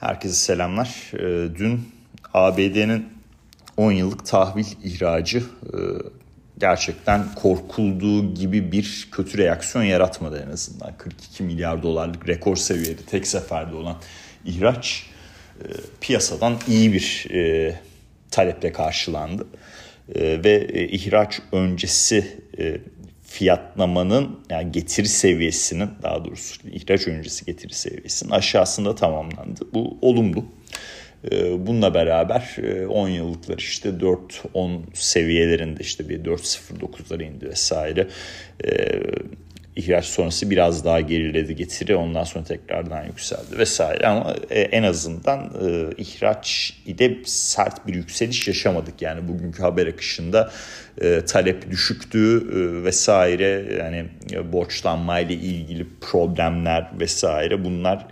Herkese selamlar. Ee, dün ABD'nin 10 yıllık tahvil ihracı e, gerçekten korkulduğu gibi bir kötü reaksiyon yaratmadı en azından. 42 milyar dolarlık rekor seviyede tek seferde olan ihraç e, piyasadan iyi bir e, taleple karşılandı. Ve ihraç öncesi fiyatlamanın yani getiri seviyesinin daha doğrusu ihraç öncesi getiri seviyesinin aşağısında tamamlandı. Bu olumlu. Ee, bununla beraber 10 e, yıllıklar işte 4-10 seviyelerinde işte bir 4.09'lara indi vesaire. İhraç sonrası biraz daha geriledi getiri ondan sonra tekrardan yükseldi vesaire. Ama e, en azından e, ihraç ile sert bir yükseliş yaşamadık. Yani bugünkü haber akışında e, talep düşüktü e, vesaire. Yani borçlanma ile ilgili problemler vesaire. Bunlar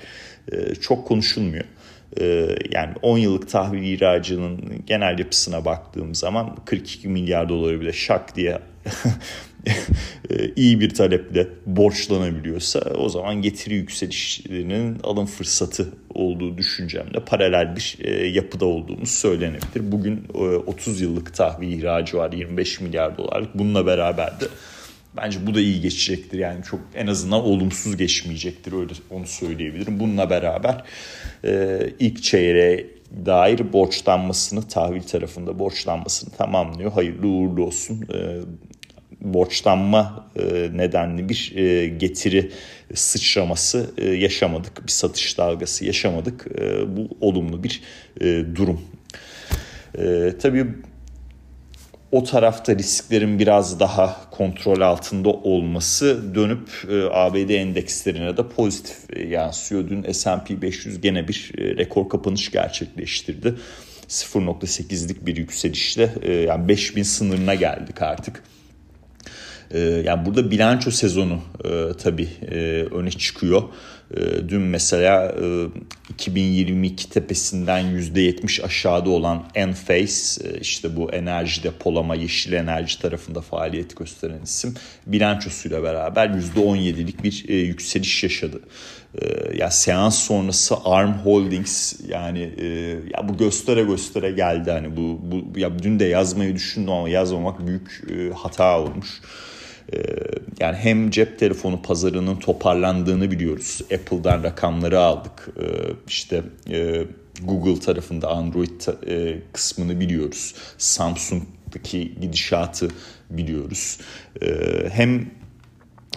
çok konuşulmuyor. Yani 10 yıllık tahvil ihracının genel yapısına baktığım zaman 42 milyar doları bile şak diye iyi bir taleple borçlanabiliyorsa o zaman getiri yükselişlerinin alım fırsatı olduğu düşüncemle paralel bir e, yapıda olduğumuz söylenebilir. Bugün 30 yıllık tahvil ihracı var 25 milyar dolarlık. Bununla beraber de bence bu da iyi geçecektir. Yani çok en azından olumsuz geçmeyecektir öyle onu söyleyebilirim. Bununla beraber e, ilk çeyreğe dair borçlanmasını tahvil tarafında borçlanmasını tamamlıyor. Hayırlı uğurlu olsun. Borçlanma e, nedenli bir e, getiri sıçraması e, yaşamadık. Bir satış dalgası yaşamadık. Bu olumlu bir durum. Tabii o tarafta risklerin biraz daha kontrol altında olması dönüp ABD endekslerine de pozitif yansıyor. Dün S&P 500 gene bir rekor kapanış gerçekleştirdi. 0.8'lik bir yükselişle yani 5000 sınırına geldik artık. E, yani burada bilanço sezonu e, tabii e, öne çıkıyor. E, dün mesela e, 2022 tepesinden %70 aşağıda olan Enphase e, işte bu enerji depolama yeşil enerji tarafında faaliyet gösteren isim bilançosuyla beraber %17'lik bir e, yükseliş yaşadı. E, ya seans sonrası Arm Holdings yani e, ya bu göstere göstere geldi hani bu, bu ya dün de yazmayı düşündüm ama yazmamak büyük e, hata olmuş. Ee, yani hem cep telefonu pazarının toparlandığını biliyoruz. Apple'dan rakamları aldık. Ee, işte e, Google tarafında Android e, kısmını biliyoruz. Samsung'daki gidişatı biliyoruz. Ee, hem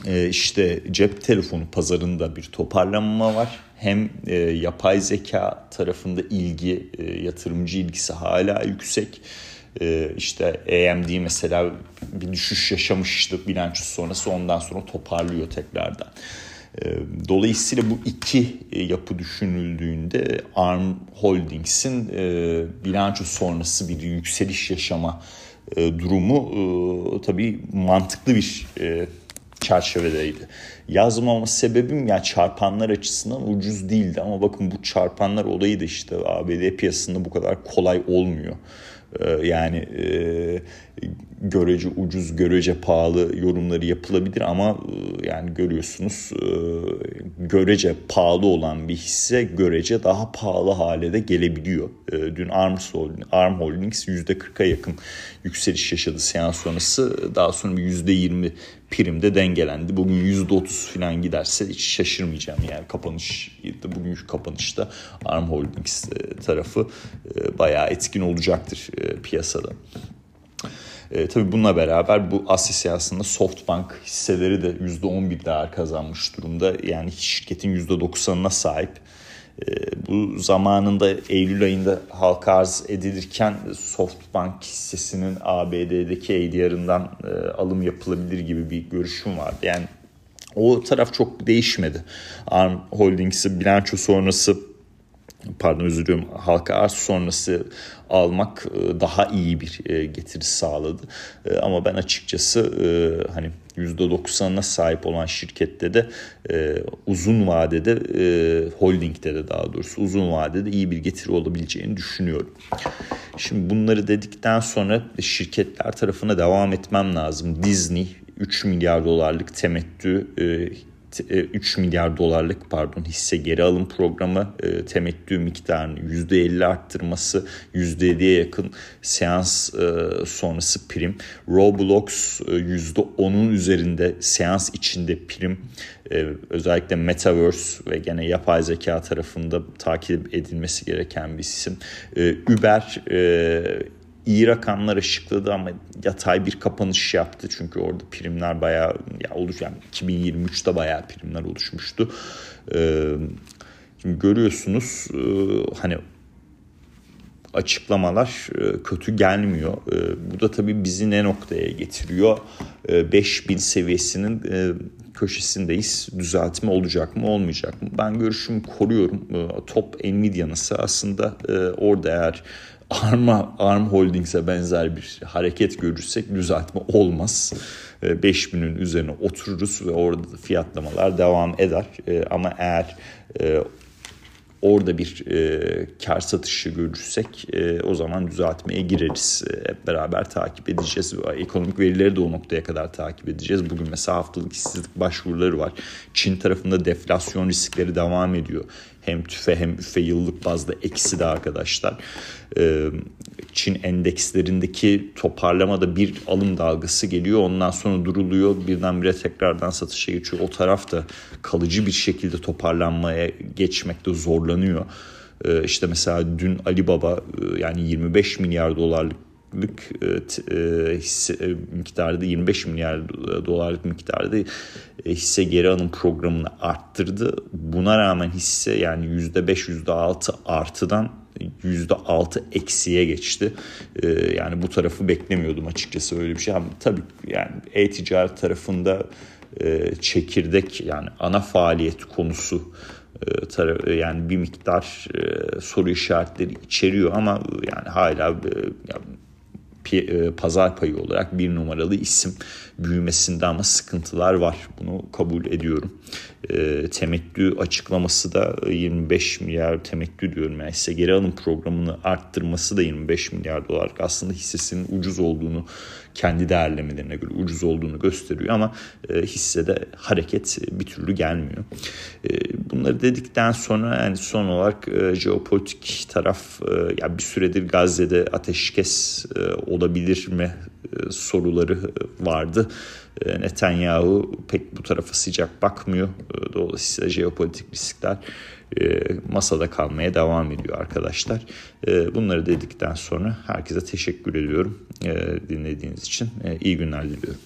e, işte cep telefonu pazarında bir toparlanma var. Hem yapay zeka tarafında ilgi, yatırımcı ilgisi hala yüksek. Ee, işte AMD mesela bir düşüş yaşamıştı bilanço sonrası ondan sonra toparlıyor tekrardan. Ee, dolayısıyla bu iki e, yapı düşünüldüğünde ARM Holdings'in e, bilanço sonrası bir yükseliş yaşama e, durumu tabii mantıklı bir çerçevedeydi. Yazmama sebebim ya yani çarpanlar açısından ucuz değildi ama bakın bu çarpanlar olayı da işte ABD piyasasında bu kadar kolay olmuyor. Ee, yani e, görece ucuz, görece pahalı yorumları yapılabilir ama e, yani görüyorsunuz e, görece pahalı olan bir hisse görece daha pahalı hale de gelebiliyor. Dün Arms Holding, Arm Holdings %40'a yakın yükseliş yaşadı seans sonrası. Daha sonra bir %20 primde dengelendi. Bugün %30 falan giderse hiç şaşırmayacağım yani kapanış bugünkü kapanışta Arm Holdings tarafı bayağı etkin olacaktır piyasada. E, tabii bununla beraber bu Asya siyasında Softbank hisseleri de %11 değer kazanmış durumda. Yani şirketin %90'ına sahip. E, bu zamanında Eylül ayında halka arz edilirken Softbank hissesinin ABD'deki ADR'ından e, alım yapılabilir gibi bir görüşüm vardı. Yani o taraf çok değişmedi. Arm Holdings'i bilanço sonrası pardon özür diliyorum halka arz sonrası almak e, daha iyi bir e, getiri sağladı. E, ama ben açıkçası hani %90'ına sahip olan şirkette de uzun vadede holdingde de daha doğrusu uzun vadede iyi bir getiri olabileceğini düşünüyorum. Şimdi bunları dedikten sonra şirketler tarafına devam etmem lazım. Disney 3 milyar dolarlık temettü 3 milyar dolarlık pardon hisse geri alım programı e, temettü miktarını %50 arttırması %7'ye yakın seans e, sonrası prim. Roblox e, %10'un üzerinde seans içinde prim. E, özellikle Metaverse ve gene yapay zeka tarafında takip edilmesi gereken bir isim. E, Uber e, iyi rakamlar ışıkladı ama yatay bir kapanış yaptı. Çünkü orada primler bayağı ya oluş yani 2023'te bayağı primler oluşmuştu. Ee, şimdi görüyorsunuz e, hani açıklamalar e, kötü gelmiyor. E, bu da tabii bizi ne noktaya getiriyor? E, 5000 seviyesinin köşesindeyiz. Düzeltme olacak mı olmayacak mı? Ben görüşümü koruyorum. E, top Nvidia'nın aslında e, orada eğer Arm'a, Arm Holdings'e benzer bir hareket görürsek düzeltme olmaz. 5000'in e, üzerine otururuz ve orada fiyatlamalar devam eder. E, ama eğer e, orada bir e, kar satışı görürsek e, o zaman düzeltmeye gireriz. E, hep beraber takip edeceğiz. Ekonomik verileri de o noktaya kadar takip edeceğiz. Bugün mesela haftalık işsizlik başvuruları var. Çin tarafında deflasyon riskleri devam ediyor. Hem tüfe hem üfe yıllık bazda eksi de arkadaşlar. Ee, Çin endekslerindeki toparlamada bir alım dalgası geliyor. Ondan sonra duruluyor. Birdenbire tekrardan satışa geçiyor. O taraf da kalıcı bir şekilde toparlanmaya geçmekte zorlanıyor. Ee, işte mesela dün Alibaba e, yani 25 milyar dolarlık e, e, hisse miktarda 25 milyar dolarlık miktarda hisse geri alım programını arttırdı. Buna rağmen hisse yani %5 %6 artıdan %6 eksiye geçti. Ee, yani bu tarafı beklemiyordum açıkçası öyle bir şey. Ama tabii yani e-ticaret tarafında e, çekirdek yani ana faaliyet konusu e, yani bir miktar e, soru işaretleri içeriyor ama yani hala pazar payı olarak bir numaralı isim büyümesinde ama sıkıntılar var. Bunu kabul ediyorum. E, temettü açıklaması da 25 milyar temettü diyorum. Yani hisse geri alım programını arttırması da 25 milyar dolar. Aslında hissesinin ucuz olduğunu kendi değerlemelerine göre ucuz olduğunu gösteriyor ama e, hissede hareket bir türlü gelmiyor. E, bunları dedikten sonra yani son olarak e, jeopolitik taraf e, ya bir süredir Gazze'de ateşkes e, olabilir mi soruları vardı. E, Netanyahu pek bu tarafa sıcak bakmıyor. E, dolayısıyla jeopolitik riskler masada kalmaya devam ediyor arkadaşlar. Bunları dedikten sonra herkese teşekkür ediyorum dinlediğiniz için. İyi günler diliyorum.